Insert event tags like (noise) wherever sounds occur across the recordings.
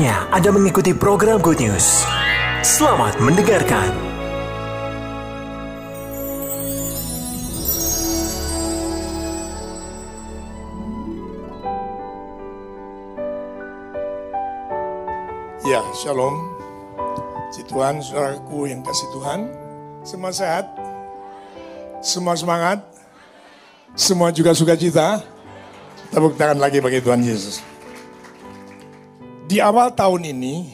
Saatnya Anda mengikuti program Good News. Selamat mendengarkan. Ya, shalom. Si Tuhan, saudaraku yang kasih Tuhan. Semua sehat? Semua semangat? Semua juga sukacita? Tepuk tangan lagi bagi Tuhan Yesus. Di awal tahun ini,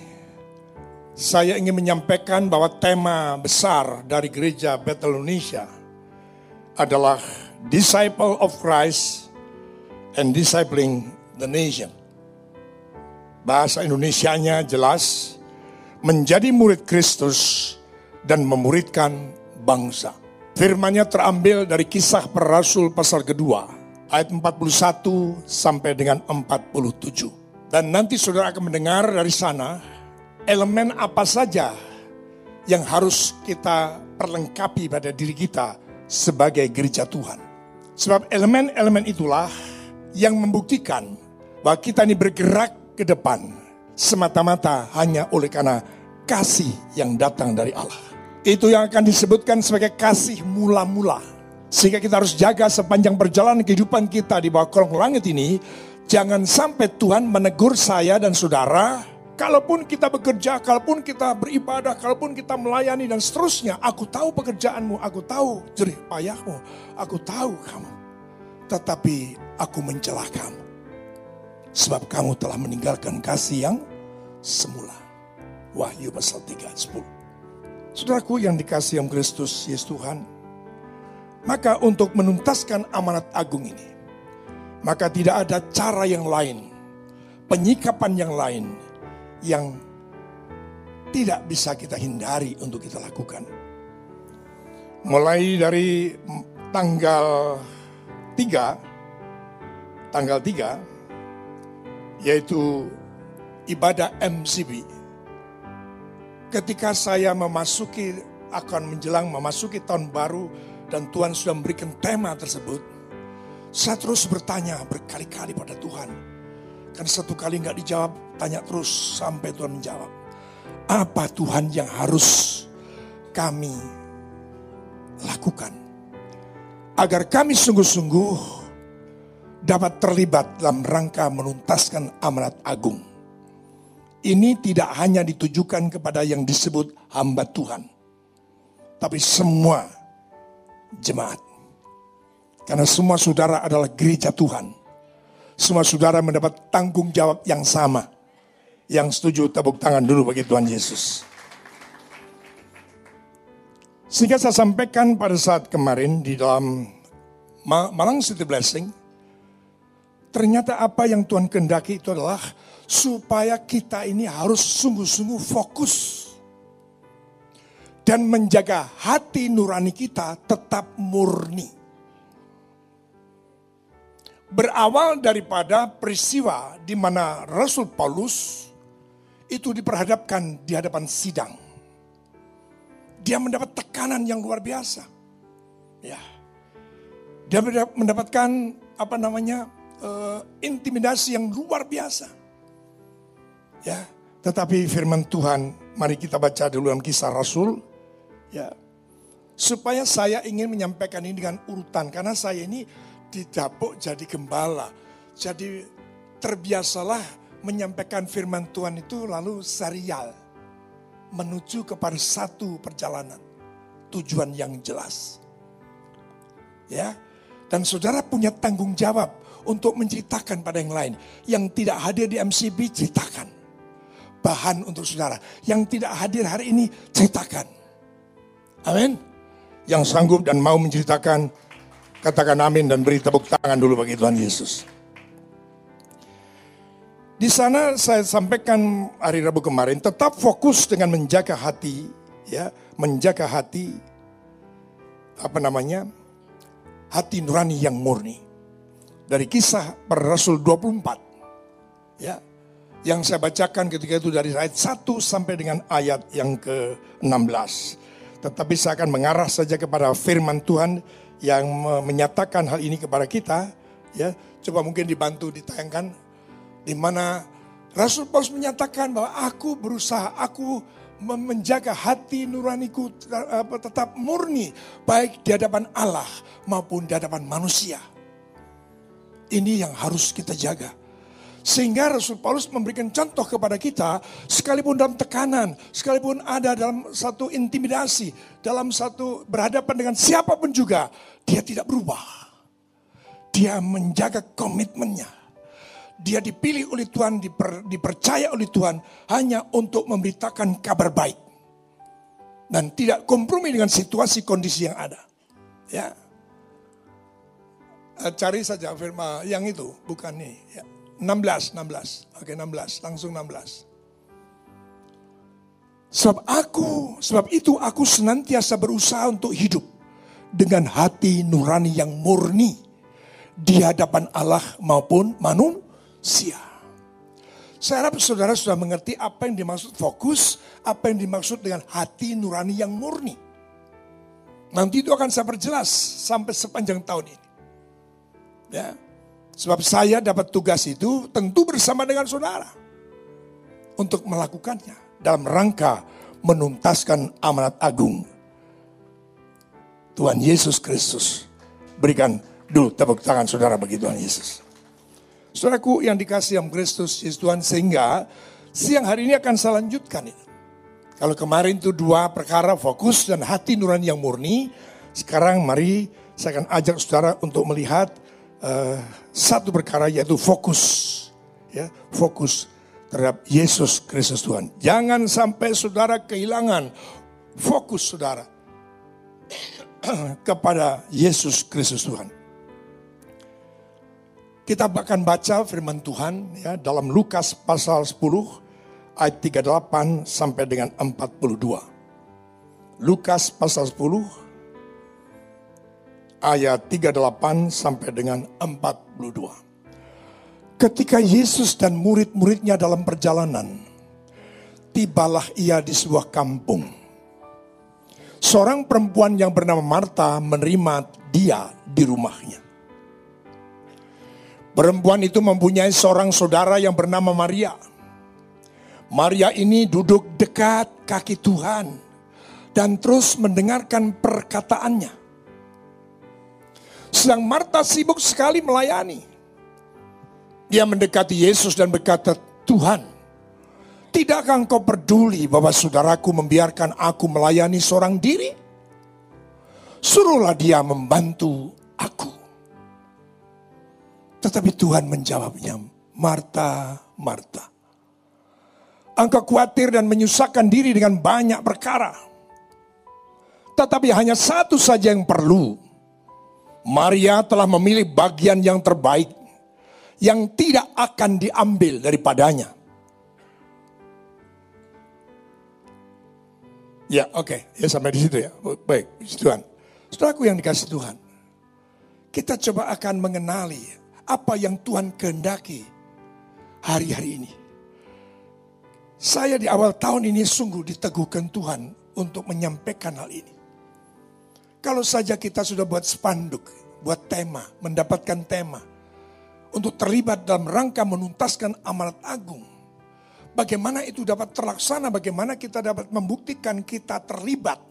saya ingin menyampaikan bahwa tema besar dari gereja Bethel Indonesia adalah Disciple of Christ and Discipling the Nation. Bahasa Indonesianya jelas, menjadi murid Kristus dan memuridkan bangsa. Firmannya terambil dari kisah para rasul pasal kedua, ayat 41 sampai dengan 47. Dan nanti saudara akan mendengar dari sana elemen apa saja yang harus kita perlengkapi pada diri kita sebagai gereja Tuhan. Sebab elemen-elemen itulah yang membuktikan bahwa kita ini bergerak ke depan semata-mata hanya oleh karena kasih yang datang dari Allah. Itu yang akan disebutkan sebagai kasih mula-mula. Sehingga kita harus jaga sepanjang perjalanan kehidupan kita di bawah kolong langit ini. Jangan sampai Tuhan menegur saya dan saudara. Kalaupun kita bekerja, kalaupun kita beribadah, kalaupun kita melayani dan seterusnya. Aku tahu pekerjaanmu, aku tahu jerih payahmu, aku tahu kamu. Tetapi aku mencelah kamu. Sebab kamu telah meninggalkan kasih yang semula. Wahyu pasal 3 10. Saudaraku yang dikasih yang Kristus Yesus Tuhan. Maka untuk menuntaskan amanat agung ini. Maka tidak ada cara yang lain. Penyikapan yang lain. Yang tidak bisa kita hindari untuk kita lakukan. Mulai dari tanggal 3. Tanggal 3. Yaitu ibadah MCB ketika saya memasuki akan menjelang memasuki tahun baru dan Tuhan sudah memberikan tema tersebut, saya terus bertanya berkali-kali pada Tuhan. Kan satu kali nggak dijawab, tanya terus sampai Tuhan menjawab. Apa Tuhan yang harus kami lakukan? Agar kami sungguh-sungguh dapat terlibat dalam rangka menuntaskan amanat agung ini tidak hanya ditujukan kepada yang disebut hamba Tuhan, tapi semua jemaat. Karena semua saudara adalah gereja Tuhan. Semua saudara mendapat tanggung jawab yang sama. Yang setuju tepuk tangan dulu bagi Tuhan Yesus. Sehingga saya sampaikan pada saat kemarin di dalam Malang City Blessing, ternyata apa yang Tuhan kendaki itu adalah supaya kita ini harus sungguh-sungguh fokus dan menjaga hati nurani kita tetap murni. Berawal daripada peristiwa di mana Rasul Paulus itu diperhadapkan di hadapan sidang. Dia mendapat tekanan yang luar biasa. Ya. Dia mendapatkan apa namanya? Uh, intimidasi yang luar biasa Ya, tetapi firman Tuhan, mari kita baca dulu dalam kisah Rasul. Ya, supaya saya ingin menyampaikan ini dengan urutan karena saya ini didapuk jadi gembala. Jadi terbiasalah menyampaikan firman Tuhan itu lalu serial menuju kepada satu perjalanan tujuan yang jelas. Ya. Dan saudara punya tanggung jawab untuk menceritakan pada yang lain. Yang tidak hadir di MCB ceritakan bahan untuk saudara. Yang tidak hadir hari ini, ceritakan. Amin. Yang sanggup dan mau menceritakan, katakan amin dan beri tepuk tangan dulu bagi Tuhan Yesus. Di sana saya sampaikan hari Rabu kemarin, tetap fokus dengan menjaga hati, ya, menjaga hati, apa namanya, hati nurani yang murni. Dari kisah per Rasul 24, ya, yang saya bacakan ketika itu dari ayat 1 sampai dengan ayat yang ke-16. Tetapi saya akan mengarah saja kepada firman Tuhan yang menyatakan hal ini kepada kita, ya, coba mungkin dibantu ditayangkan di mana Rasul Paulus menyatakan bahwa aku berusaha, aku menjaga hati nuraniku tetap murni baik di hadapan Allah maupun di hadapan manusia. Ini yang harus kita jaga. Sehingga Rasul Paulus memberikan contoh kepada kita, sekalipun dalam tekanan, sekalipun ada dalam satu intimidasi, dalam satu berhadapan dengan siapa pun juga, dia tidak berubah. Dia menjaga komitmennya. Dia dipilih oleh Tuhan, diper, dipercaya oleh Tuhan hanya untuk memberitakan kabar baik. Dan tidak kompromi dengan situasi kondisi yang ada. Ya, eh, cari saja firman yang itu, bukan nih. Ya. 16, 16. Oke, 16. Langsung 16. Sebab aku, sebab itu aku senantiasa berusaha untuk hidup dengan hati nurani yang murni di hadapan Allah maupun manusia. Saya harap saudara sudah mengerti apa yang dimaksud fokus, apa yang dimaksud dengan hati nurani yang murni. Nanti itu akan saya perjelas sampai sepanjang tahun ini. Ya, Sebab saya dapat tugas itu tentu bersama dengan saudara. Untuk melakukannya dalam rangka menuntaskan amanat agung. Tuhan Yesus Kristus. Berikan dulu tepuk tangan saudara bagi Tuhan Yesus. Saudaraku yang dikasih yang Kristus Yesus Tuhan sehingga siang hari ini akan saya lanjutkan. Kalau kemarin itu dua perkara fokus dan hati nurani yang murni. Sekarang mari saya akan ajak saudara untuk melihat uh, satu perkara yaitu fokus ya fokus terhadap Yesus Kristus Tuhan. Jangan sampai saudara kehilangan fokus saudara (clears throat) kepada Yesus Kristus Tuhan. Kita akan baca firman Tuhan ya dalam Lukas pasal 10 ayat 38 sampai dengan 42. Lukas pasal 10 ayat 38 sampai dengan 42. Ketika Yesus dan murid-muridnya dalam perjalanan, tibalah ia di sebuah kampung. Seorang perempuan yang bernama Marta menerima dia di rumahnya. Perempuan itu mempunyai seorang saudara yang bernama Maria. Maria ini duduk dekat kaki Tuhan dan terus mendengarkan perkataannya. Sedang Marta sibuk sekali melayani. Dia mendekati Yesus dan berkata, Tuhan, tidakkah engkau peduli bahwa saudaraku membiarkan aku melayani seorang diri? Suruhlah dia membantu aku. Tetapi Tuhan menjawabnya, Marta, Marta. Engkau khawatir dan menyusahkan diri dengan banyak perkara. Tetapi hanya satu saja yang perlu. Maria telah memilih bagian yang terbaik yang tidak akan diambil daripadanya. Ya, oke. Okay. Ya sampai di situ ya. Baik, Tuhan. Saudaraku yang dikasih Tuhan. Kita coba akan mengenali apa yang Tuhan kehendaki hari-hari ini. Saya di awal tahun ini sungguh diteguhkan Tuhan untuk menyampaikan hal ini. Kalau saja kita sudah buat spanduk, buat tema, mendapatkan tema. Untuk terlibat dalam rangka menuntaskan amanat agung. Bagaimana itu dapat terlaksana, bagaimana kita dapat membuktikan kita terlibat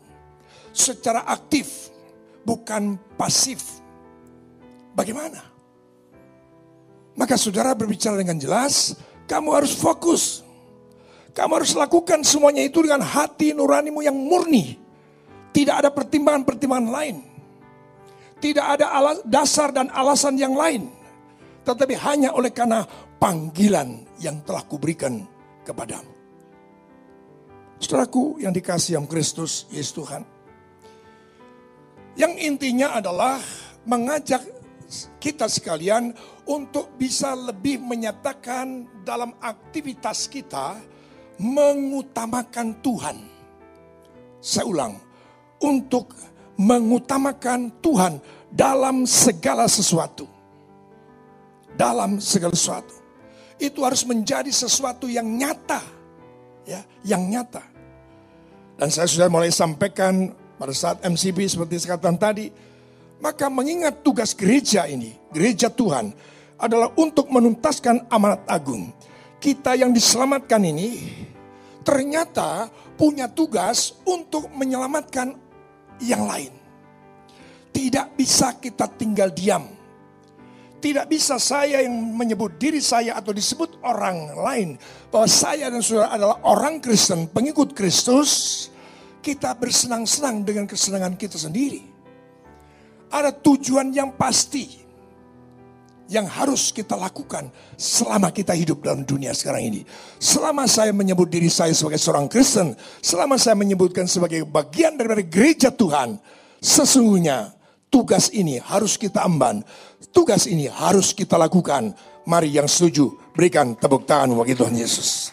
secara aktif, bukan pasif. Bagaimana? Maka saudara berbicara dengan jelas, kamu harus fokus. Kamu harus lakukan semuanya itu dengan hati nuranimu yang murni. Tidak ada pertimbangan-pertimbangan lain. Tidak ada alas, dasar dan alasan yang lain. Tetapi hanya oleh karena panggilan yang telah kuberikan kepadamu. Saudaraku yang dikasih yang Kristus, Yesus Tuhan. Yang intinya adalah mengajak kita sekalian untuk bisa lebih menyatakan dalam aktivitas kita mengutamakan Tuhan. Saya ulang, untuk mengutamakan Tuhan dalam segala sesuatu. Dalam segala sesuatu. Itu harus menjadi sesuatu yang nyata. Ya, yang nyata. Dan saya sudah mulai sampaikan pada saat MCB seperti sekatan tadi. Maka mengingat tugas gereja ini, gereja Tuhan adalah untuk menuntaskan amanat agung. Kita yang diselamatkan ini ternyata punya tugas untuk menyelamatkan yang lain. Tidak bisa kita tinggal diam. Tidak bisa saya yang menyebut diri saya atau disebut orang lain bahwa saya dan saudara adalah orang Kristen, pengikut Kristus. Kita bersenang-senang dengan kesenangan kita sendiri. Ada tujuan yang pasti yang harus kita lakukan selama kita hidup dalam dunia sekarang ini. Selama saya menyebut diri saya sebagai seorang Kristen, selama saya menyebutkan sebagai bagian daripada gereja Tuhan, sesungguhnya tugas ini harus kita emban. Tugas ini harus kita lakukan. Mari yang setuju, berikan tepuk tangan bagi Tuhan Yesus.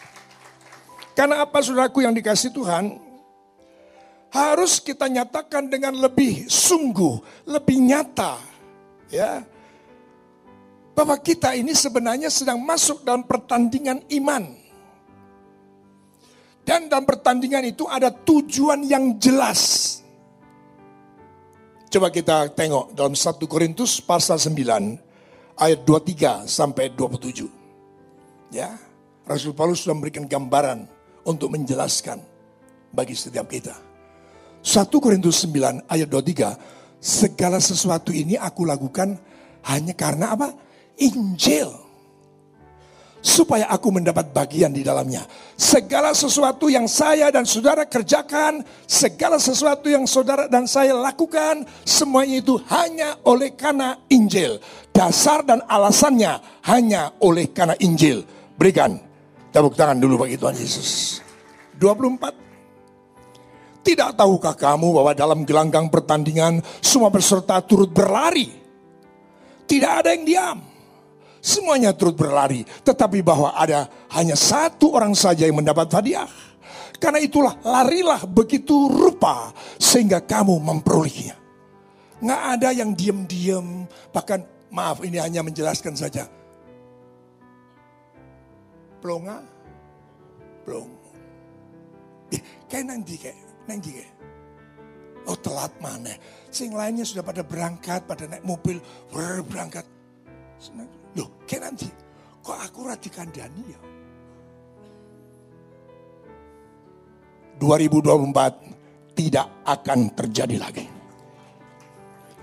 Karena apa saudaraku yang dikasih Tuhan, harus kita nyatakan dengan lebih sungguh, lebih nyata. Ya, bahwa kita ini sebenarnya sedang masuk dalam pertandingan iman. Dan dalam pertandingan itu ada tujuan yang jelas. Coba kita tengok dalam 1 Korintus pasal 9 ayat 23 sampai 27. Ya, Rasul Paulus sudah memberikan gambaran untuk menjelaskan bagi setiap kita. 1 Korintus 9 ayat 23, segala sesuatu ini aku lakukan hanya karena apa? Injil. Supaya aku mendapat bagian di dalamnya. Segala sesuatu yang saya dan saudara kerjakan, segala sesuatu yang saudara dan saya lakukan, semuanya itu hanya oleh karena Injil. Dasar dan alasannya hanya oleh karena Injil. Berikan tepuk tangan dulu bagi Tuhan Yesus. 24. Tidak tahukah kamu bahwa dalam gelanggang pertandingan semua peserta turut berlari? Tidak ada yang diam Semuanya turut berlari, tetapi bahwa ada hanya satu orang saja yang mendapat hadiah. Karena itulah larilah begitu rupa sehingga kamu memperolehnya. Nggak ada yang diam-diam, bahkan maaf ini hanya menjelaskan saja. Plonga, plong. Eh, kayak nanti kayak, nanti kayak. Oh telat mana? Sing lainnya sudah pada berangkat, pada naik mobil, berangkat. Loh, kayak nanti, kok aku dikandani ya? 2024 tidak akan terjadi lagi.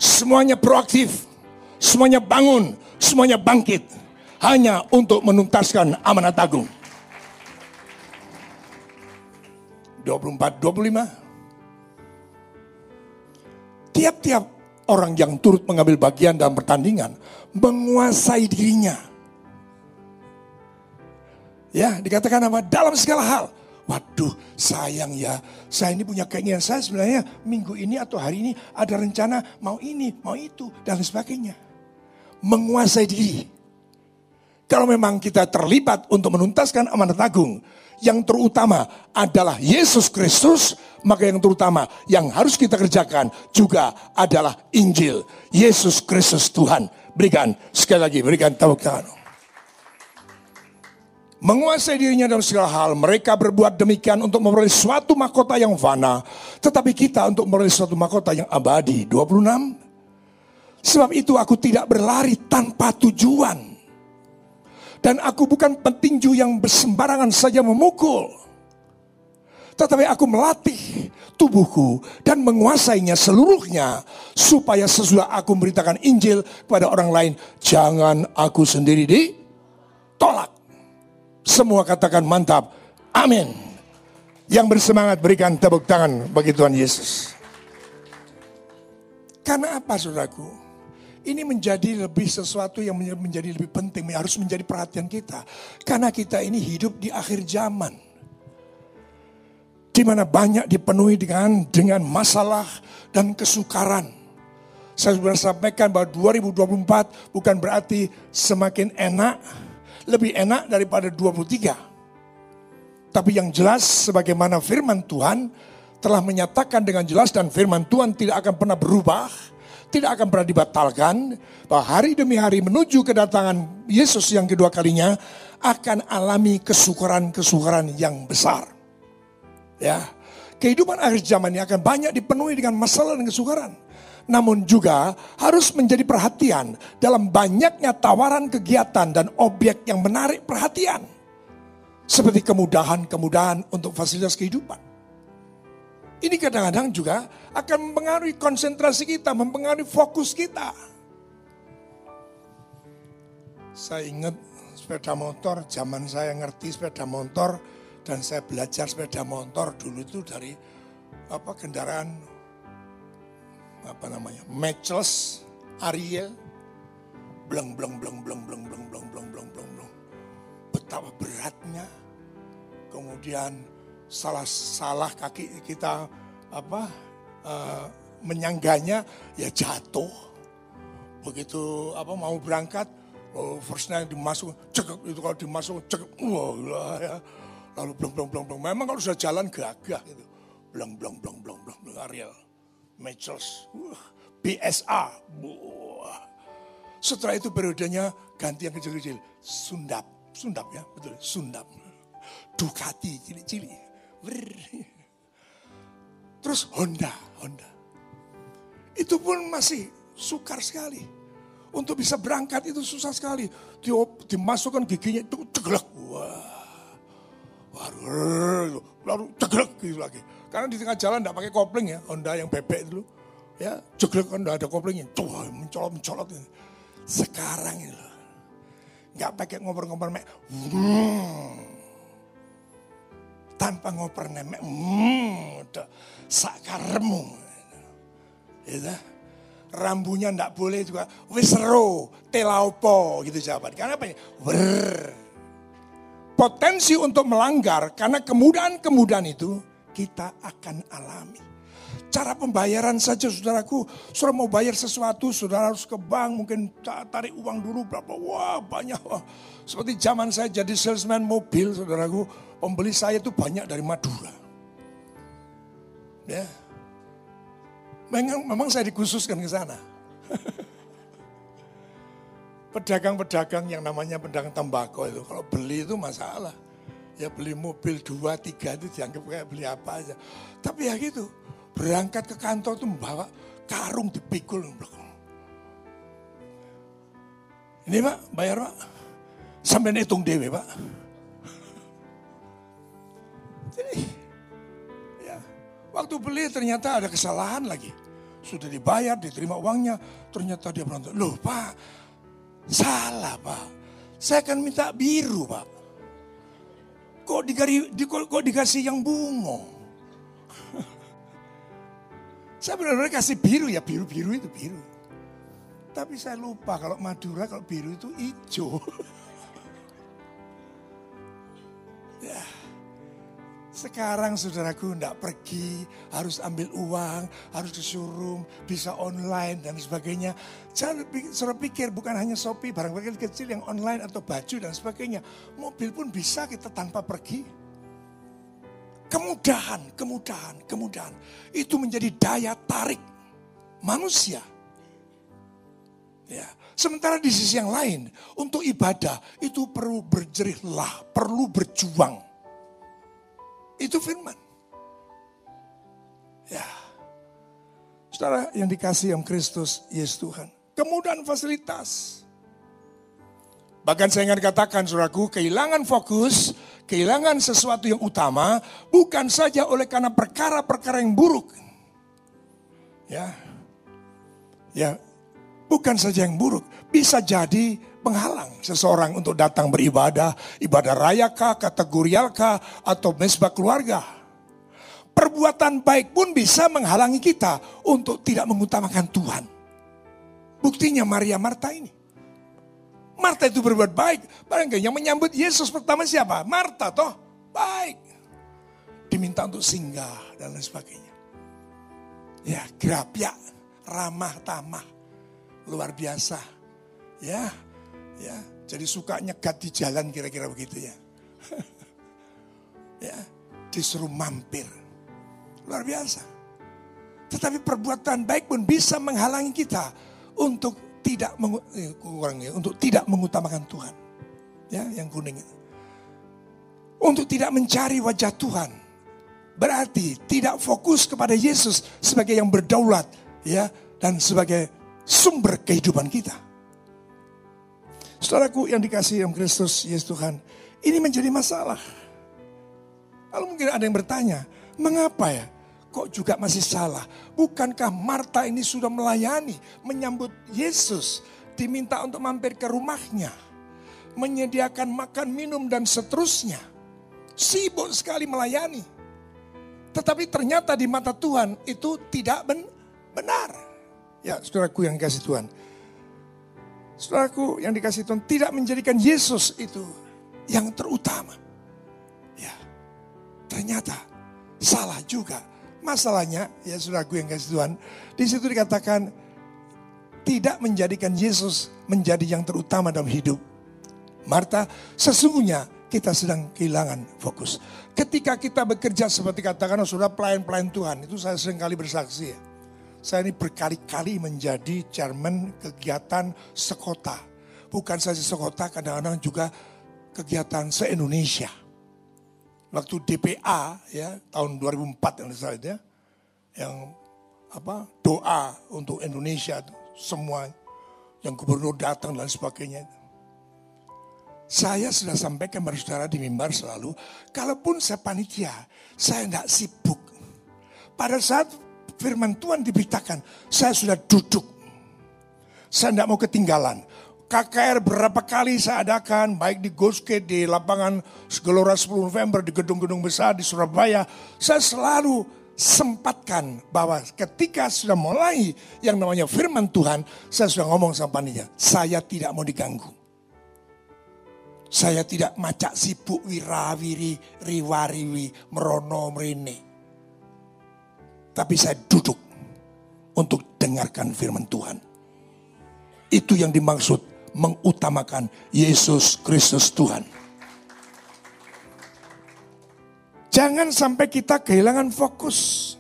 Semuanya proaktif, semuanya bangun, semuanya bangkit. Hanya untuk menuntaskan amanat agung. 24, 25. Tiap-tiap orang yang turut mengambil bagian dalam pertandingan menguasai dirinya. Ya, dikatakan apa? Dalam segala hal. Waduh, sayang ya. Saya ini punya keinginan. Saya sebenarnya minggu ini atau hari ini ada rencana mau ini, mau itu, dan sebagainya. Menguasai diri. Kalau memang kita terlibat untuk menuntaskan amanat agung, yang terutama adalah Yesus Kristus, maka yang terutama yang harus kita kerjakan juga adalah Injil. Yesus Kristus Tuhan. Berikan, sekali lagi berikan tepuk tangan. Menguasai dirinya dalam segala hal, mereka berbuat demikian untuk memperoleh suatu mahkota yang fana. Tetapi kita untuk memperoleh suatu mahkota yang abadi. 26. Sebab itu aku tidak berlari tanpa tujuan. Dan aku bukan petinju yang bersembarangan saja memukul. Tetapi aku melatih tubuhku dan menguasainya seluruhnya. Supaya sesudah aku memberitakan Injil kepada orang lain. Jangan aku sendiri ditolak. Semua katakan mantap. Amin. Yang bersemangat berikan tepuk tangan bagi Tuhan Yesus. Karena apa saudaraku? Ini menjadi lebih sesuatu yang menjadi lebih penting, harus menjadi perhatian kita. Karena kita ini hidup di akhir zaman di mana banyak dipenuhi dengan dengan masalah dan kesukaran. Saya sudah sampaikan bahwa 2024 bukan berarti semakin enak, lebih enak daripada 23. Tapi yang jelas sebagaimana firman Tuhan telah menyatakan dengan jelas dan firman Tuhan tidak akan pernah berubah, tidak akan pernah dibatalkan, bahwa hari demi hari menuju kedatangan Yesus yang kedua kalinya akan alami kesukaran-kesukaran yang besar. Ya, kehidupan akhir zaman ini akan banyak dipenuhi dengan masalah dan kesukaran. namun juga harus menjadi perhatian dalam banyaknya tawaran kegiatan dan objek yang menarik perhatian. Seperti kemudahan-kemudahan untuk fasilitas kehidupan. Ini kadang-kadang juga akan mempengaruhi konsentrasi kita, mempengaruhi fokus kita. Saya ingat sepeda motor, zaman saya ngerti sepeda motor dan saya belajar sepeda motor dulu itu dari apa kendaraan apa namanya matchless Ariel. Bleng bleng bleng bleng bleng bleng bleng bleng bleng bleng. Betapa beratnya. Kemudian salah salah kaki kita apa uh, menyangganya ya jatuh. Begitu apa mau berangkat oh, firstnya dimasuk cekek itu kalau dimasuk cekek wah ya. Lalu blong blong blong blong. Memang kalau sudah jalan gagah gitu blong blong blong blong blong blong Ariel Mitchells. Uh, BSA wah. setelah itu periodenya ganti yang kecil-kecil. Sundap Sundap ya betul. Sundap. Ducati cilik-cilik Terus Honda, Honda. Itu pun masih sukar sekali. Untuk bisa berangkat itu susah sekali. Dimasukkan giginya itu ceglek. Wah. Waduh, lalu ceglek gitu lagi. Karena di tengah jalan tidak pakai kopling ya, Honda yang bebek itu. Ya, ceglek kan tidak ada koplingnya. Tuh, mencolot-mencolot. Sekarang itu. Nggak pakai ngoper-ngoper. Hmm tanpa ngoper nemek. Hmm, udah sakaremu. Gitu. Rambunya ndak boleh juga. Wis ro, telaupo gitu jawaban. Karena apa ya? Wer. Potensi untuk melanggar karena kemudahan-kemudahan itu kita akan alami. Cara pembayaran saja saudaraku, saudara mau bayar sesuatu, saudara harus ke bank, mungkin tarik uang dulu berapa, wah banyak. Wah. Seperti zaman saya jadi salesman mobil, saudaraku, pembeli saya itu banyak dari Madura. Ya, memang, memang saya dikhususkan ke sana. (laughs) Pedagang-pedagang yang namanya pedagang tembakau itu, kalau beli itu masalah. Ya beli mobil dua, tiga itu dianggap kayak beli apa aja. Tapi ya gitu, Berangkat ke kantor tuh membawa karung dipikul. Ini pak, bayar pak. Sampai hitung dewe pak. Jadi, ya, waktu beli ternyata ada kesalahan lagi. Sudah dibayar, diterima uangnya. Ternyata dia berantem. Loh pak, salah pak. Saya akan minta biru pak. Kok, dikari, di, kok dikasih yang bungo? Saya benar-benar kasih biru ya, biru-biru itu biru. Tapi saya lupa kalau Madura, kalau biru itu hijau. (laughs) ya. Sekarang saudaraku tidak pergi, harus ambil uang, harus showroom, bisa online dan sebagainya. Jangan suruh pikir bukan hanya Shopee, barang-barang kecil yang online atau baju dan sebagainya. Mobil pun bisa kita tanpa pergi. Kemudahan, kemudahan, kemudahan. Itu menjadi daya tarik manusia. Ya. Sementara di sisi yang lain, untuk ibadah itu perlu berjerih lah, perlu berjuang. Itu firman. Ya. Saudara yang dikasih yang Kristus, Yesus Tuhan. Kemudahan fasilitas. Bahkan saya ingin katakan, saudaraku, kehilangan fokus kehilangan sesuatu yang utama bukan saja oleh karena perkara-perkara yang buruk. Ya. Ya, bukan saja yang buruk, bisa jadi penghalang seseorang untuk datang beribadah, ibadah raya kah, kategorial kah, atau mesbah keluarga. Perbuatan baik pun bisa menghalangi kita untuk tidak mengutamakan Tuhan. Buktinya Maria Marta ini. Marta itu berbuat baik. Barangkali yang menyambut Yesus pertama siapa? Marta toh. Baik. Diminta untuk singgah dan lain sebagainya. Ya, gerapya, ramah tamah. Luar biasa. Ya, ya. Jadi suka nyegat di jalan kira-kira begitu ya. (laughs) ya, disuruh mampir. Luar biasa. Tetapi perbuatan baik pun bisa menghalangi kita untuk tidak eh, kurangnya untuk tidak mengutamakan Tuhan. Ya, yang kuning. Untuk tidak mencari wajah Tuhan. Berarti tidak fokus kepada Yesus sebagai yang berdaulat, ya, dan sebagai sumber kehidupan kita. Saudaraku yang dikasih yang Kristus Yesus Tuhan, ini menjadi masalah. Lalu mungkin ada yang bertanya, mengapa ya? Kok juga masih salah? Bukankah Marta ini sudah melayani, menyambut Yesus, diminta untuk mampir ke rumahnya, menyediakan makan, minum, dan seterusnya. Sibuk sekali melayani. Tetapi ternyata di mata Tuhan itu tidak benar. Ya, saudaraku yang dikasih Tuhan. Saudaraku yang dikasih Tuhan tidak menjadikan Yesus itu yang terutama. Ya, ternyata salah juga. Masalahnya, ya saudaraku yang kasih Tuhan, di situ dikatakan tidak menjadikan Yesus menjadi yang terutama dalam hidup. Marta, sesungguhnya kita sedang kehilangan fokus. Ketika kita bekerja seperti katakan sudah pelayan-pelayan Tuhan, itu saya sering kali bersaksi ya. Saya ini berkali-kali menjadi chairman kegiatan sekota. Bukan saja sekota, kadang-kadang juga kegiatan se-Indonesia. Waktu DPA ya tahun 2004 yang saya ya, yang apa doa untuk Indonesia semua yang gubernur datang dan sebagainya. Saya sudah sampaikan kepada saudara di mimbar selalu, kalaupun saya panitia, saya tidak sibuk. Pada saat firman Tuhan diberitakan, saya sudah duduk. Saya tidak mau ketinggalan. KKR berapa kali saya adakan, baik di Goskate, di lapangan Gelora 10 November, di gedung-gedung besar di Surabaya. Saya selalu sempatkan bahwa ketika sudah mulai yang namanya firman Tuhan, saya sudah ngomong sama panitia, saya tidak mau diganggu. Saya tidak macak sibuk wirawiri, riwariwi, merono, merene. Tapi saya duduk untuk dengarkan firman Tuhan. Itu yang dimaksud mengutamakan Yesus Kristus Tuhan. Jangan sampai kita kehilangan fokus.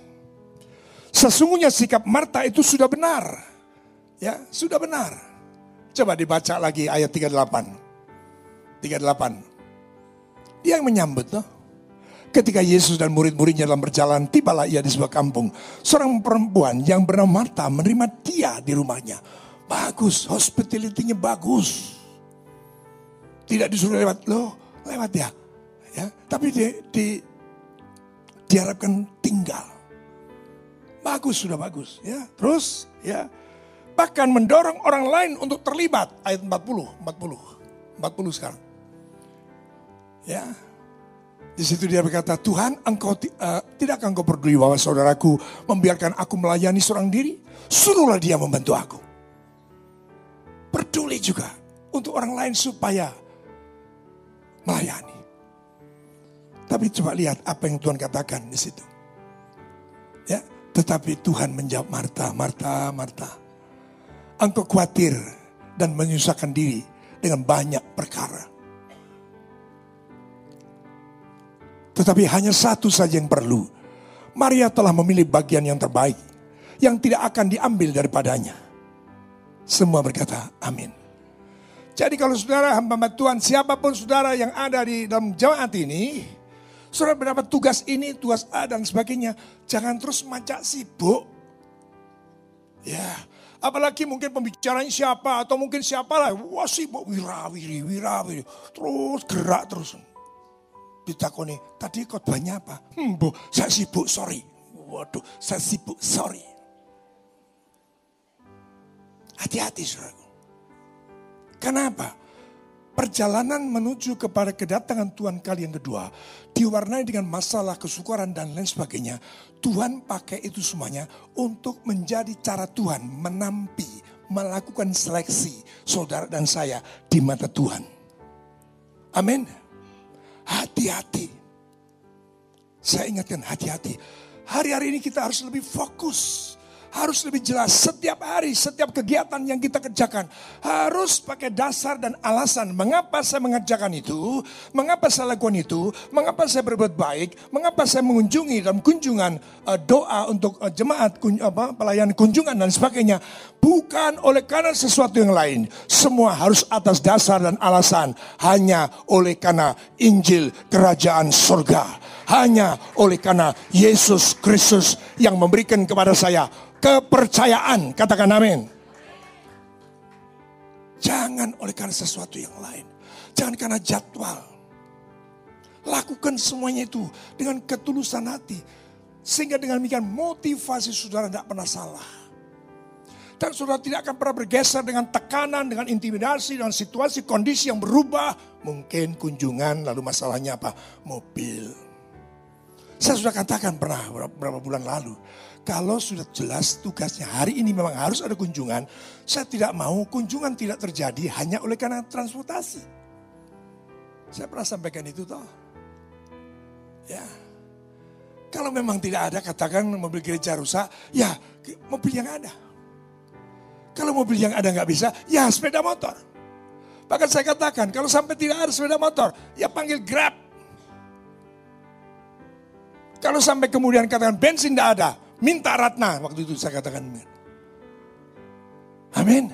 Sesungguhnya sikap Marta itu sudah benar. Ya, sudah benar. Coba dibaca lagi ayat 38. 38. Dia yang menyambut loh. Ketika Yesus dan murid-muridnya dalam berjalan, tibalah ia di sebuah kampung. Seorang perempuan yang bernama Marta menerima dia di rumahnya. Bagus, hospitality-nya bagus. Tidak disuruh lewat, loh lewat ya. ya tapi di, di, diharapkan tinggal. Bagus, sudah bagus. ya Terus, ya bahkan mendorong orang lain untuk terlibat. Ayat 40, 40, 40 sekarang. Ya. Di situ dia berkata, Tuhan engkau uh, tidakkah engkau peduli bahwa saudaraku membiarkan aku melayani seorang diri? Suruhlah dia membantu aku. Peduli juga untuk orang lain supaya melayani. Tapi coba lihat apa yang Tuhan katakan di situ. Ya, tetapi Tuhan menjawab Marta, Marta, Marta. Engkau khawatir dan menyusahkan diri dengan banyak perkara. Tetapi hanya satu saja yang perlu. Maria telah memilih bagian yang terbaik. Yang tidak akan diambil daripadanya. Semua berkata amin. Jadi kalau saudara hamba Tuhan, siapa pun saudara yang ada di dalam jemaat ini, saudara mendapat tugas ini, tugas A dan sebagainya, jangan terus macak sibuk. Ya, apalagi mungkin pembicaranya siapa atau mungkin siapa lah, wah sibuk wirawiri, wirawiri, terus gerak terus ditakoni, tadi khotbahnya apa? Hmm, bu, saya sibuk, sorry. Waduh, saya sibuk, sorry. Hati-hati, saudaraku. Kenapa? Perjalanan menuju kepada kedatangan Tuhan kali yang kedua diwarnai dengan masalah kesukaran dan lain sebagainya. Tuhan pakai itu semuanya untuk menjadi cara Tuhan menampi, melakukan seleksi saudara dan saya di mata Tuhan. Amin. Hati-hati. Saya ingatkan hati-hati. Hari-hari ini kita harus lebih fokus harus lebih jelas. Setiap hari, setiap kegiatan yang kita kerjakan harus pakai dasar dan alasan mengapa saya mengerjakan itu, mengapa saya lakukan itu, mengapa saya berbuat baik, mengapa saya mengunjungi dalam kunjungan uh, doa untuk uh, jemaat kun, apa, pelayan kunjungan dan sebagainya, bukan oleh karena sesuatu yang lain. Semua harus atas dasar dan alasan. Hanya oleh karena Injil kerajaan surga. Hanya oleh karena Yesus Kristus yang memberikan kepada saya kepercayaan. Katakan amin. Jangan oleh karena sesuatu yang lain. Jangan karena jadwal. Lakukan semuanya itu dengan ketulusan hati. Sehingga dengan demikian motivasi saudara tidak pernah salah. Dan saudara tidak akan pernah bergeser dengan tekanan, dengan intimidasi, dengan situasi, kondisi yang berubah. Mungkin kunjungan, lalu masalahnya apa? Mobil. Saya sudah katakan pernah beberapa bulan lalu. Kalau sudah jelas tugasnya hari ini memang harus ada kunjungan. Saya tidak mau kunjungan tidak terjadi hanya oleh karena transportasi. Saya pernah sampaikan itu toh. Ya. Kalau memang tidak ada katakan mobil gereja rusak, ya mobil yang ada. Kalau mobil yang ada nggak bisa, ya sepeda motor. Bahkan saya katakan, kalau sampai tidak ada sepeda motor, ya panggil Grab. Kalau sampai kemudian katakan bensin tidak ada, minta Ratna. Waktu itu saya katakan. Amin.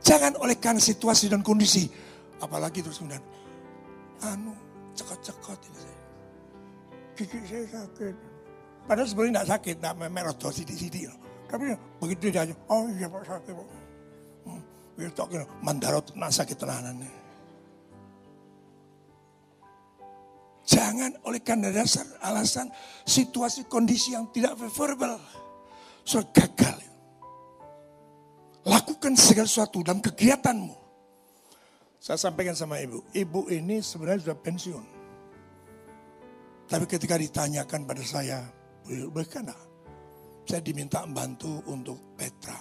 Jangan oleh karena situasi dan kondisi. Apalagi terus kemudian, anu, cekot-cekot ini saya. Gigi saya sakit. Padahal sebenarnya tidak sakit, tidak merah sidik-sidik. Tapi begitu dia oh iya pak sakit pak. Hmm, mandarot nak sakit tenanan. Jangan oleh karena dasar alasan situasi kondisi yang tidak favorable. So gagal. Lakukan segala sesuatu dalam kegiatanmu. Saya sampaikan sama ibu, ibu ini sebenarnya sudah pensiun. Tapi ketika ditanyakan pada saya, bagaimana? saya diminta membantu untuk Petra.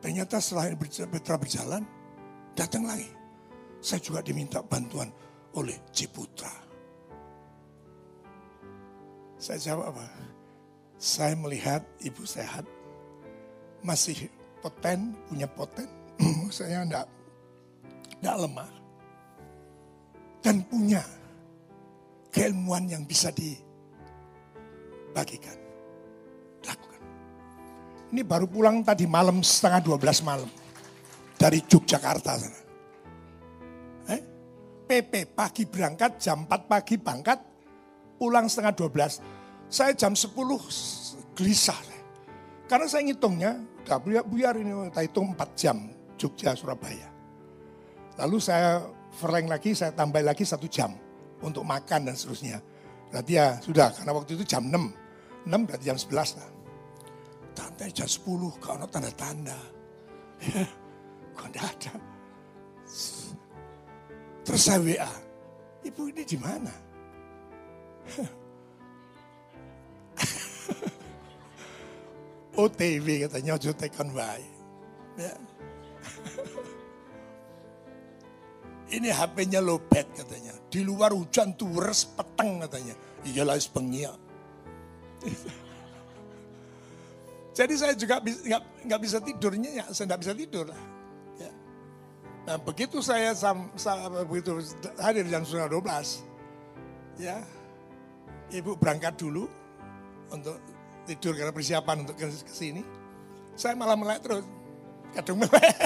Ternyata setelah Petra berjalan, datang lagi. Saya juga diminta bantuan oleh Ciputra. Saya jawab apa? Saya melihat ibu sehat, masih poten, punya poten. (clears throat) saya enggak, enggak lemah. Dan punya keilmuan yang bisa di bagikan. Lakukan. Ini baru pulang tadi malam setengah 12 malam. Dari Yogyakarta sana. PP pagi berangkat, jam 4 pagi berangkat, pulang setengah 12. Saya jam 10 gelisah. Karena saya ngitungnya, udah buyar, ini, kita hitung 4 jam Jogja Surabaya. Lalu saya fereng lagi, saya tambah lagi satu jam untuk makan dan seterusnya. Berarti ya sudah, karena waktu itu jam 6. 6 berarti jam 11 lah. Tanda jam 10 kalau tanda-tanda. (laughs) Ya, enggak ada. Terus saya WA, ibu ini di mana? (laughs) OTW katanya, ojo tekan wae. Ya. (laughs) Ini HP-nya lobet katanya. Di luar hujan turis peteng katanya. Iyalah pengiak. (laughs) Jadi saya juga nggak bisa tidurnya ya, saya nggak bisa tidur lah. Nah begitu saya sam, sam, begitu hadir jam setengah 12, ya ibu berangkat dulu untuk tidur karena persiapan untuk ke sini. Saya malah melek terus, kadung melek.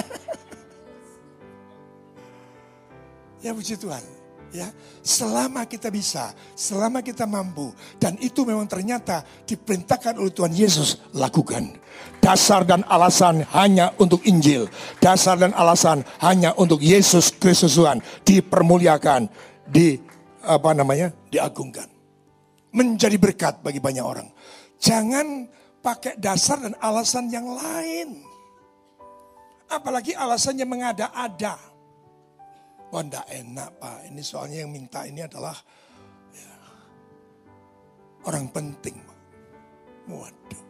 (laughs) ya puji Tuhan ya selama kita bisa, selama kita mampu dan itu memang ternyata diperintahkan oleh Tuhan Yesus lakukan. Dasar dan alasan hanya untuk Injil, dasar dan alasan hanya untuk Yesus Kristus Tuhan dipermuliakan, di apa namanya? diagungkan. Menjadi berkat bagi banyak orang. Jangan pakai dasar dan alasan yang lain. Apalagi alasannya mengada-ada Wah enggak enak pak, ini soalnya yang minta ini adalah ya, orang penting pak. Waduh.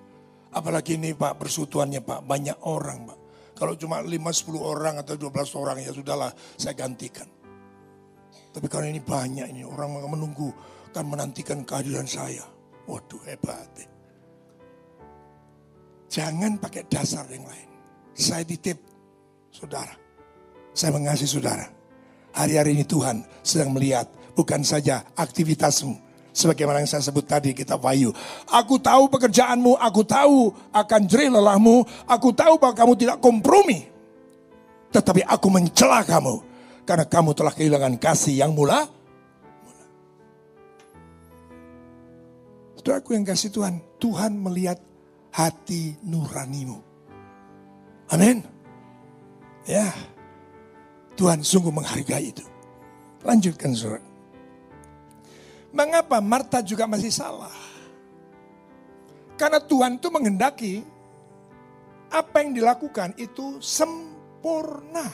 Apalagi ini pak persekutuannya pak, banyak orang pak. Kalau cuma 5-10 orang atau 12 orang ya sudahlah saya gantikan. Tapi kalau ini banyak ini orang menunggu kan menantikan kehadiran saya. Waduh hebat. Eh. Jangan pakai dasar yang lain. Saya titip saudara. Saya mengasihi saudara. Hari-hari ini Tuhan sedang melihat bukan saja aktivitasmu. Sebagaimana yang saya sebut tadi kita Wahyu. Aku tahu pekerjaanmu, aku tahu akan jerih lelahmu, aku tahu bahwa kamu tidak kompromi. Tetapi aku mencela kamu karena kamu telah kehilangan kasih yang mula. mula. Saudaraku yang kasih Tuhan, Tuhan melihat hati nuranimu. Amin. Ya, Tuhan sungguh menghargai itu. Lanjutkan surat. Mengapa Marta juga masih salah? Karena Tuhan itu menghendaki apa yang dilakukan itu sempurna.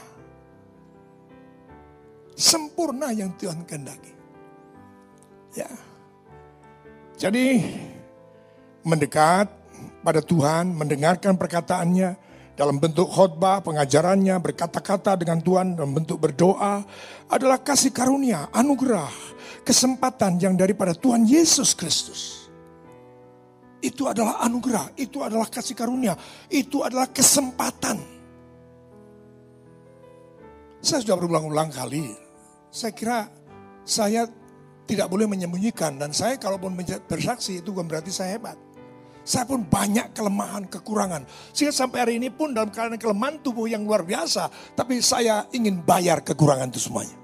Sempurna yang Tuhan kehendaki. Ya. Jadi mendekat pada Tuhan, mendengarkan perkataannya dalam bentuk khotbah, pengajarannya, berkata-kata dengan Tuhan dalam bentuk berdoa adalah kasih karunia, anugerah, kesempatan yang daripada Tuhan Yesus Kristus. Itu adalah anugerah, itu adalah kasih karunia, itu adalah kesempatan. Saya sudah berulang-ulang kali, saya kira saya tidak boleh menyembunyikan dan saya kalaupun bersaksi itu bukan berarti saya hebat. Saya pun banyak kelemahan, kekurangan. Sehingga sampai hari ini pun dalam keadaan kelemahan tubuh yang luar biasa. Tapi saya ingin bayar kekurangan itu semuanya.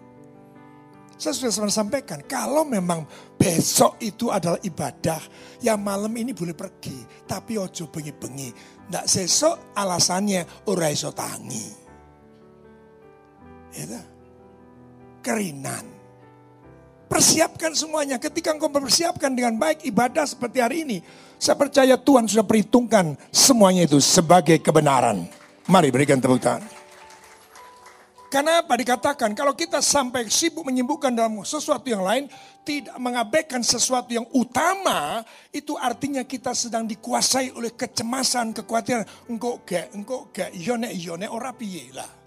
Saya sudah pernah sampaikan, kalau memang besok itu adalah ibadah, ya malam ini boleh pergi. Tapi ojo bengi-bengi. Nggak sesok alasannya ora iso tangi. Itu. Kerinan. Persiapkan semuanya. Ketika engkau mempersiapkan dengan baik ibadah seperti hari ini. Saya percaya Tuhan sudah perhitungkan semuanya itu sebagai kebenaran. Mari berikan tepuk tangan. Karena apa dikatakan kalau kita sampai sibuk menyibukkan dalam sesuatu yang lain, tidak mengabaikan sesuatu yang utama, itu artinya kita sedang dikuasai oleh kecemasan, kekhawatiran. Engkau gak, engkau gak, yone yone ora piye lah.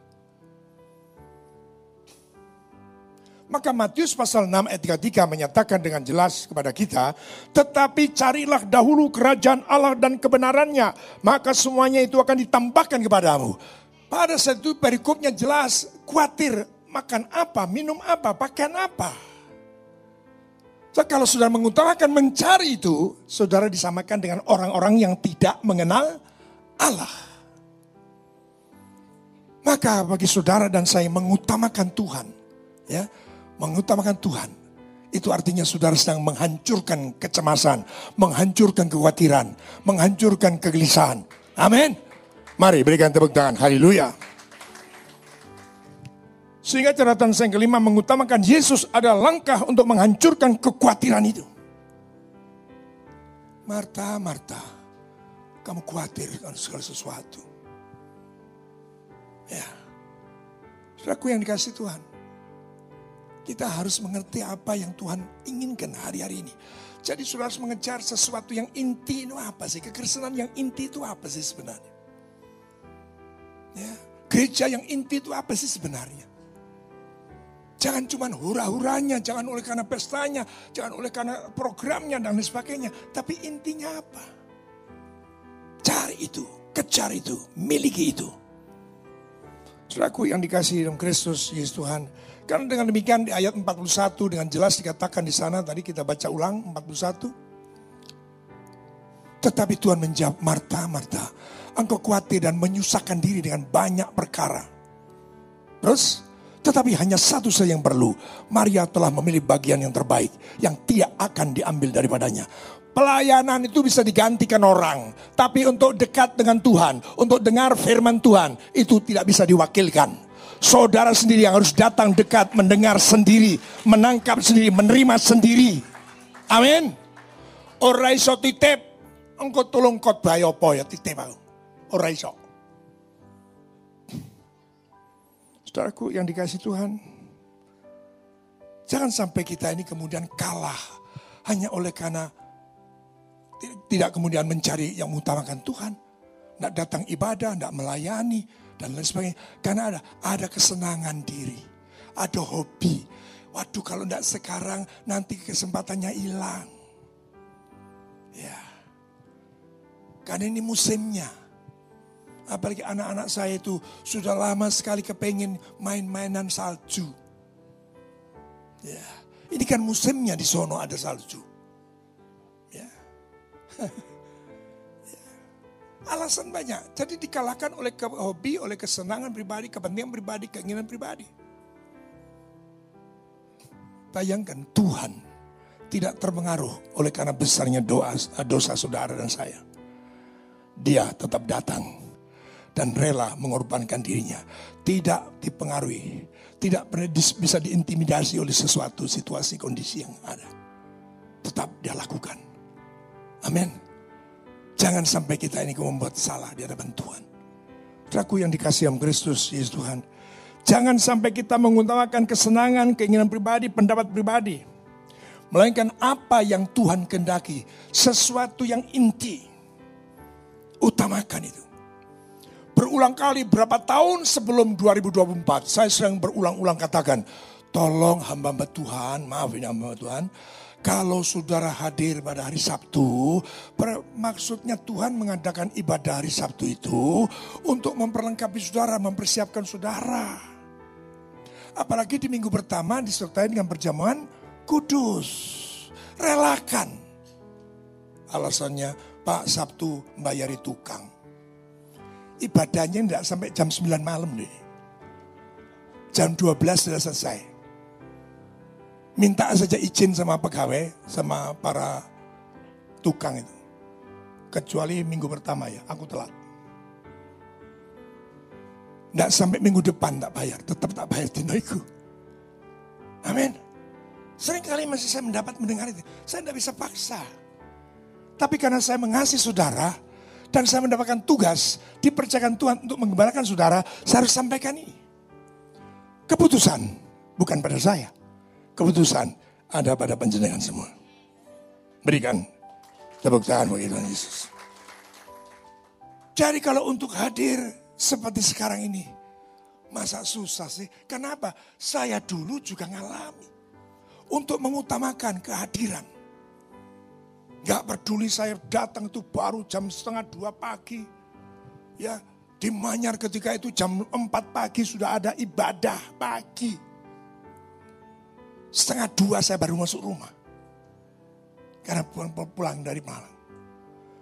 Maka Matius pasal 6 ayat 33 menyatakan dengan jelas kepada kita, tetapi carilah dahulu kerajaan Allah dan kebenarannya, maka semuanya itu akan ditambahkan kepadamu. Pada saat itu perikopnya jelas, khawatir makan apa, minum apa, pakaian apa. So, kalau sudah mengutamakan mencari itu, saudara disamakan dengan orang-orang yang tidak mengenal Allah. Maka bagi saudara dan saya mengutamakan Tuhan, ya, mengutamakan Tuhan, itu artinya saudara sedang menghancurkan kecemasan, menghancurkan kekhawatiran, menghancurkan kegelisahan. Amin. Mari berikan tepuk tangan. Haleluya. Sehingga catatan yang kelima mengutamakan Yesus adalah langkah untuk menghancurkan kekhawatiran itu. Marta, Marta, kamu khawatir dengan segala sesuatu. Ya, saudaraku yang dikasih Tuhan. Kita harus mengerti apa yang Tuhan inginkan hari-hari ini. Jadi saudara harus mengejar sesuatu yang inti itu apa sih? Kekristenan yang inti itu apa sih sebenarnya? Ya, gereja yang inti itu apa sih sebenarnya? Jangan cuma hura-huranya, jangan oleh karena pestanya, jangan oleh karena programnya dan lain sebagainya. Tapi intinya apa? Cari itu, kejar itu, miliki itu. Saudaraku yang dikasih dalam Kristus Yesus Tuhan. Karena dengan demikian di ayat 41 dengan jelas dikatakan di sana tadi kita baca ulang 41. Tetapi Tuhan menjawab Marta, Marta, engkau khawatir dan menyusahkan diri dengan banyak perkara. Terus, tetapi hanya satu saja yang perlu. Maria telah memilih bagian yang terbaik, yang tidak akan diambil daripadanya. Pelayanan itu bisa digantikan orang, tapi untuk dekat dengan Tuhan, untuk dengar firman Tuhan, itu tidak bisa diwakilkan. Saudara sendiri yang harus datang dekat, mendengar sendiri, menangkap sendiri, menerima sendiri. Amin. Ora iso titip, engkau tolong khotbah apa ya titip aku. Ora iso. Saudaraku yang dikasih Tuhan. Jangan sampai kita ini kemudian kalah. Hanya oleh karena tidak kemudian mencari yang mengutamakan Tuhan. Tidak datang ibadah, tidak melayani, dan lain sebagainya. Karena ada, ada kesenangan diri. Ada hobi. Waduh kalau tidak sekarang nanti kesempatannya hilang. Ya. Karena ini musimnya. Apalagi anak-anak saya itu sudah lama sekali kepengen main-mainan salju. Ya, ini kan musimnya di sono ada salju. Ya. ya. (laughs) Alasan banyak. Jadi dikalahkan oleh hobi, oleh kesenangan pribadi, kepentingan pribadi, keinginan pribadi. Bayangkan Tuhan tidak terpengaruh oleh karena besarnya doa dosa saudara dan saya. Dia tetap datang dan rela mengorbankan dirinya. Tidak dipengaruhi, tidak bisa diintimidasi oleh sesuatu situasi kondisi yang ada. Tetap dia lakukan. Amin. Jangan sampai kita ini membuat salah di hadapan Tuhan. Raku yang dikasih yang Kristus, Yesus Tuhan. Jangan sampai kita mengutamakan kesenangan, keinginan pribadi, pendapat pribadi Melainkan apa yang Tuhan kendaki. Sesuatu yang inti. Utamakan itu. Berulang kali berapa tahun sebelum 2024. Saya sering berulang-ulang katakan. Tolong hamba-hamba Tuhan, maaf ini hamba Tuhan. Kalau saudara hadir pada hari Sabtu, maksudnya Tuhan mengadakan ibadah hari Sabtu itu untuk memperlengkapi saudara, mempersiapkan saudara. Apalagi di minggu pertama disertai dengan perjamuan kudus. Relakan. Alasannya Pak Sabtu membayari tukang. Ibadahnya tidak sampai jam 9 malam nih. Jam 12 sudah selesai. Minta saja izin sama pegawai, sama para tukang itu. Kecuali minggu pertama ya, aku telat. Tidak sampai minggu depan tak bayar, tetap tak bayar dinoiku. Amin. Sering kali masih saya mendapat mendengar itu. Saya tidak bisa paksa. Tapi karena saya mengasihi saudara, dan saya mendapatkan tugas, dipercayakan Tuhan untuk mengembalikan saudara, saya harus sampaikan ini. Keputusan bukan pada saya. Keputusan ada pada penjenengan semua. Berikan tepuk tangan bagi Tuhan Yesus. Jadi kalau untuk hadir seperti sekarang ini, masa susah sih? Kenapa? Saya dulu juga ngalami untuk mengutamakan kehadiran. Gak peduli saya datang itu baru jam setengah dua pagi. Ya, di Manyar ketika itu jam empat pagi sudah ada ibadah pagi. Setengah dua saya baru masuk rumah. Karena pulang, dari Malang.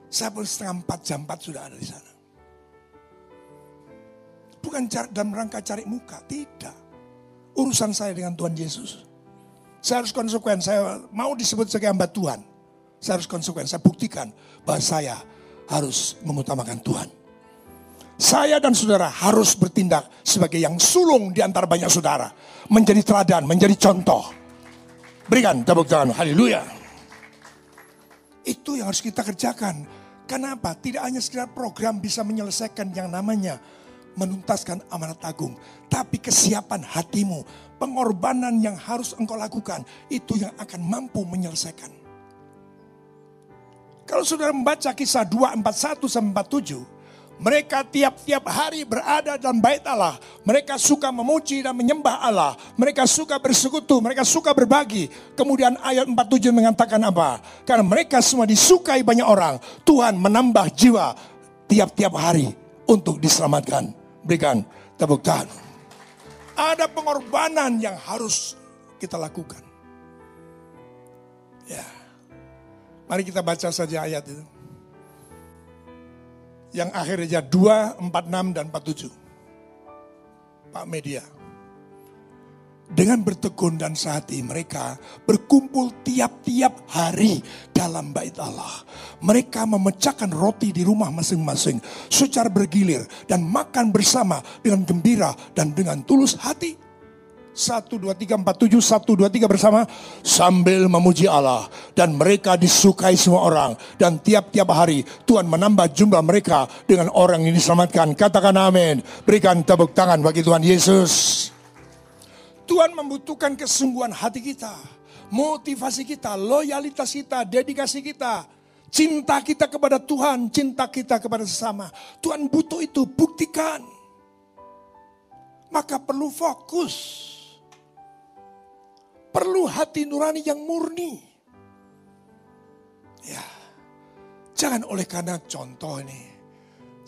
Saya pun setengah empat jam empat sudah ada di sana. Bukan dalam rangka cari muka, tidak. Urusan saya dengan Tuhan Yesus. Saya harus konsekuen. Saya mau disebut sebagai hamba Tuhan. Saya harus konsekuen. Saya buktikan bahwa saya harus mengutamakan Tuhan. Saya dan saudara harus bertindak sebagai yang sulung di antara banyak saudara. Menjadi teladan, menjadi contoh. Berikan tepuk tangan. Haleluya. Itu yang harus kita kerjakan. Kenapa? Tidak hanya sekedar program bisa menyelesaikan yang namanya menuntaskan amanat agung. Tapi kesiapan hatimu pengorbanan yang harus engkau lakukan itu yang akan mampu menyelesaikan. Kalau saudara membaca kisah 2, 41 sampai 47, mereka tiap-tiap hari berada dalam bait Allah. Mereka suka memuji dan menyembah Allah. Mereka suka bersekutu, mereka suka berbagi. Kemudian ayat 47 mengatakan apa? Karena mereka semua disukai banyak orang. Tuhan menambah jiwa tiap-tiap hari untuk diselamatkan. Berikan tepuk tangan. Ada pengorbanan yang harus kita lakukan. Ya. Mari kita baca saja ayat itu. Yang akhirnya 2, 46 dan 47. Pak Media. Dengan bertekun dan sehati mereka berkumpul tiap-tiap hari dalam bait Allah. Mereka memecahkan roti di rumah masing-masing secara bergilir dan makan bersama dengan gembira dan dengan tulus hati. Satu, dua, tiga, empat, tujuh, satu, dua, tiga bersama. Sambil memuji Allah. Dan mereka disukai semua orang. Dan tiap-tiap hari Tuhan menambah jumlah mereka dengan orang yang diselamatkan. Katakan amin. Berikan tepuk tangan bagi Tuhan Yesus. Tuhan membutuhkan kesungguhan hati kita, motivasi kita, loyalitas kita, dedikasi kita, cinta kita kepada Tuhan, cinta kita kepada sesama. Tuhan butuh itu, buktikan. Maka perlu fokus. Perlu hati nurani yang murni. Ya, jangan oleh karena contoh ini.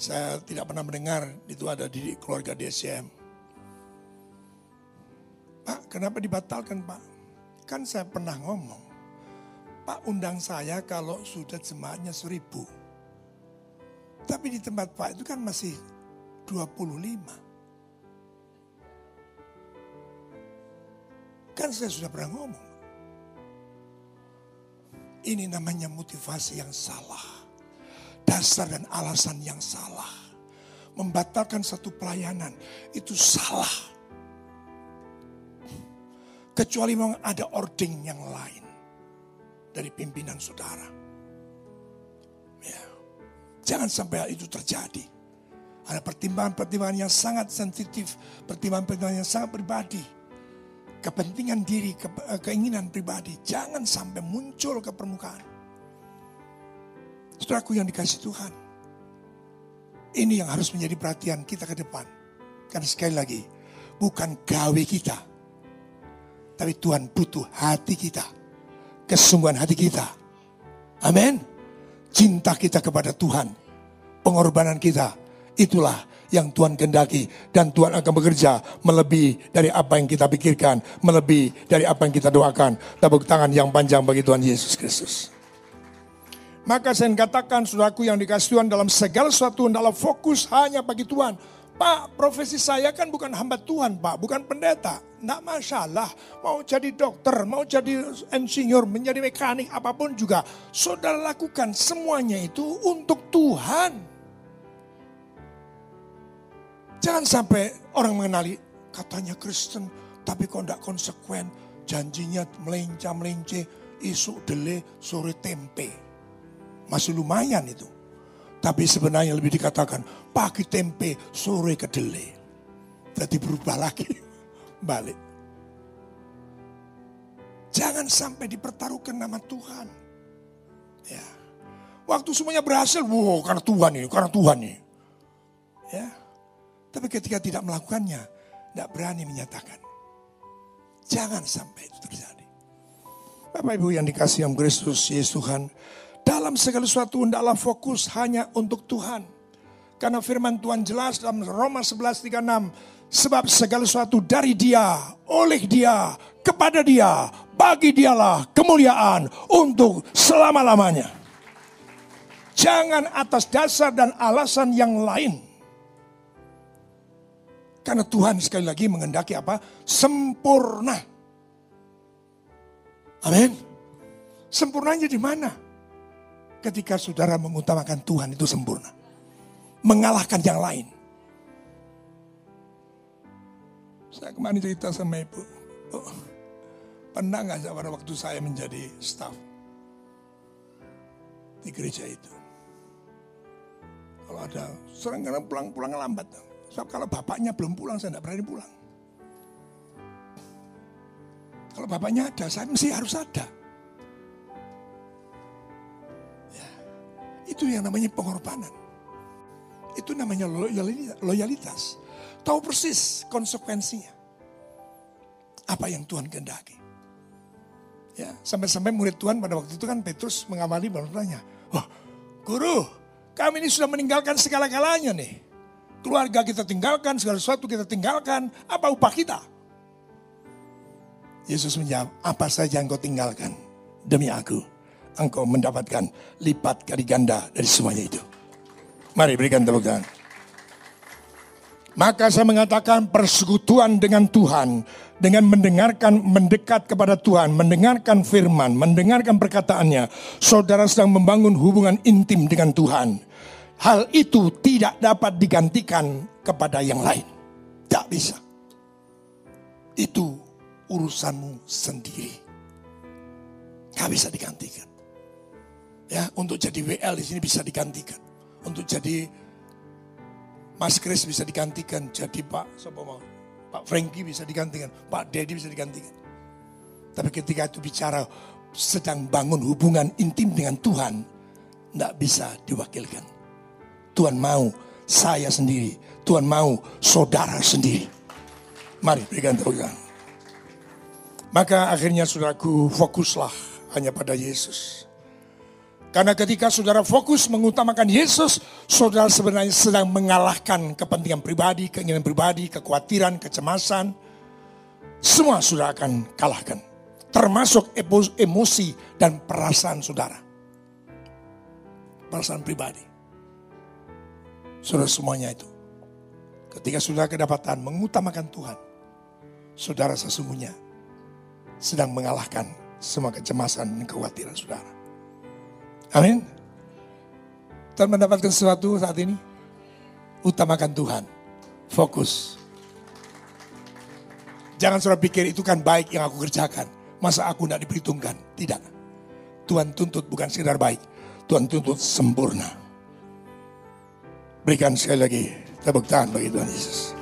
Saya tidak pernah mendengar itu ada di keluarga DCM Pak, kenapa dibatalkan Pak? Kan saya pernah ngomong, Pak undang saya kalau sudah jemaatnya seribu. Tapi di tempat Pak itu kan masih 25. Kan saya sudah pernah ngomong. Ini namanya motivasi yang salah. Dasar dan alasan yang salah. Membatalkan satu pelayanan itu salah. Kecuali memang ada ording yang lain dari pimpinan saudara. Ya. Jangan sampai hal itu terjadi. Ada pertimbangan-pertimbangan yang sangat sensitif, pertimbangan-pertimbangan yang sangat pribadi. Kepentingan diri, ke, eh, keinginan pribadi, jangan sampai muncul ke permukaan. Saudaraku yang dikasih Tuhan, ini yang harus menjadi perhatian kita ke depan. Karena sekali lagi, bukan gawe kita, tapi Tuhan butuh hati kita kesungguhan hati kita. Amin. Cinta kita kepada Tuhan. Pengorbanan kita. Itulah yang Tuhan kendaki. Dan Tuhan akan bekerja melebihi dari apa yang kita pikirkan. Melebihi dari apa yang kita doakan. Tepuk tangan yang panjang bagi Tuhan Yesus Kristus. Maka saya katakan saudaraku yang dikasih Tuhan dalam segala sesuatu dalam fokus hanya bagi Tuhan. Pak, profesi saya kan bukan hamba Tuhan, Pak, bukan pendeta. Tidak masalah, mau jadi dokter, mau jadi insinyur, menjadi mekanik, apa pun juga. Saudara lakukan semuanya itu untuk Tuhan. Jangan sampai orang mengenali, katanya Kristen, tapi kok tidak konsekuen. Janjinya melencah-melince, isu dele, sore tempe. Masih lumayan itu. Tapi sebenarnya lebih dikatakan pagi tempe, sore kedelai. Jadi berubah lagi, (laughs) balik. Jangan sampai dipertaruhkan nama Tuhan. Ya. Waktu semuanya berhasil, wow karena Tuhan ini, karena Tuhan ini. Ya. Tapi ketika tidak melakukannya, tidak berani menyatakan. Jangan sampai itu terjadi. Bapak Ibu yang dikasih yang Kristus, Yesus Tuhan, dalam segala sesuatu hendaklah fokus hanya untuk Tuhan. Karena firman Tuhan jelas dalam Roma 11:36, sebab segala sesuatu dari Dia, oleh Dia, kepada Dia, bagi Dialah kemuliaan untuk selama-lamanya. Jangan atas dasar dan alasan yang lain. Karena Tuhan sekali lagi mengendaki apa? Sempurna. Amin. Sempurnanya di mana? ketika saudara mengutamakan Tuhan itu sempurna. Mengalahkan yang lain. Saya kemarin cerita sama ibu. Oh, pernah nggak pada waktu saya menjadi staff di gereja itu. Kalau ada, sering karena pulang-pulang lambat. Sebab kalau bapaknya belum pulang, saya tidak berani pulang. Kalau bapaknya ada, saya mesti harus ada. Itu yang namanya pengorbanan. Itu namanya loyalitas. Tahu persis konsekuensinya. Apa yang Tuhan kehendaki. Ya, sampai-sampai murid Tuhan pada waktu itu kan Petrus mengamali bertanya, "Wah, guru, kami ini sudah meninggalkan segala-galanya nih. Keluarga kita tinggalkan, segala sesuatu kita tinggalkan, apa upah kita?" Yesus menjawab, "Apa saja yang kau tinggalkan demi aku, engkau mendapatkan lipat kali ganda dari semuanya itu. Mari berikan tepuk tangan. Maka saya mengatakan persekutuan dengan Tuhan, dengan mendengarkan, mendekat kepada Tuhan, mendengarkan firman, mendengarkan perkataannya, saudara sedang membangun hubungan intim dengan Tuhan. Hal itu tidak dapat digantikan kepada yang lain. Tidak bisa. Itu urusanmu sendiri. Gak bisa digantikan. Ya, untuk jadi WL di sini bisa digantikan. Untuk jadi Mas Kris bisa digantikan, jadi Pak siapa mau? Pak Franky bisa digantikan, Pak Dedi bisa digantikan. Tapi ketika itu bicara sedang bangun hubungan intim dengan Tuhan, tidak bisa diwakilkan. Tuhan mau saya sendiri, Tuhan mau saudara sendiri. Mari berikan tepuk Maka akhirnya saudaraku fokuslah hanya pada Yesus. Karena ketika saudara fokus mengutamakan Yesus, saudara sebenarnya sedang mengalahkan kepentingan pribadi, keinginan pribadi, kekhawatiran, kecemasan. Semua sudah akan kalahkan. Termasuk emosi dan perasaan saudara. Perasaan pribadi. Saudara semuanya itu. Ketika saudara kedapatan mengutamakan Tuhan, saudara sesungguhnya sedang mengalahkan semua kecemasan dan kekhawatiran saudara. Amin. Tuhan mendapatkan sesuatu saat ini? Utamakan Tuhan. Fokus. Jangan saudara pikir itu kan baik yang aku kerjakan. Masa aku tidak diperhitungkan? Tidak. Tuhan tuntut bukan sekedar baik. Tuhan tuntut sempurna. Berikan sekali lagi tepuk tangan bagi Tuhan Yesus.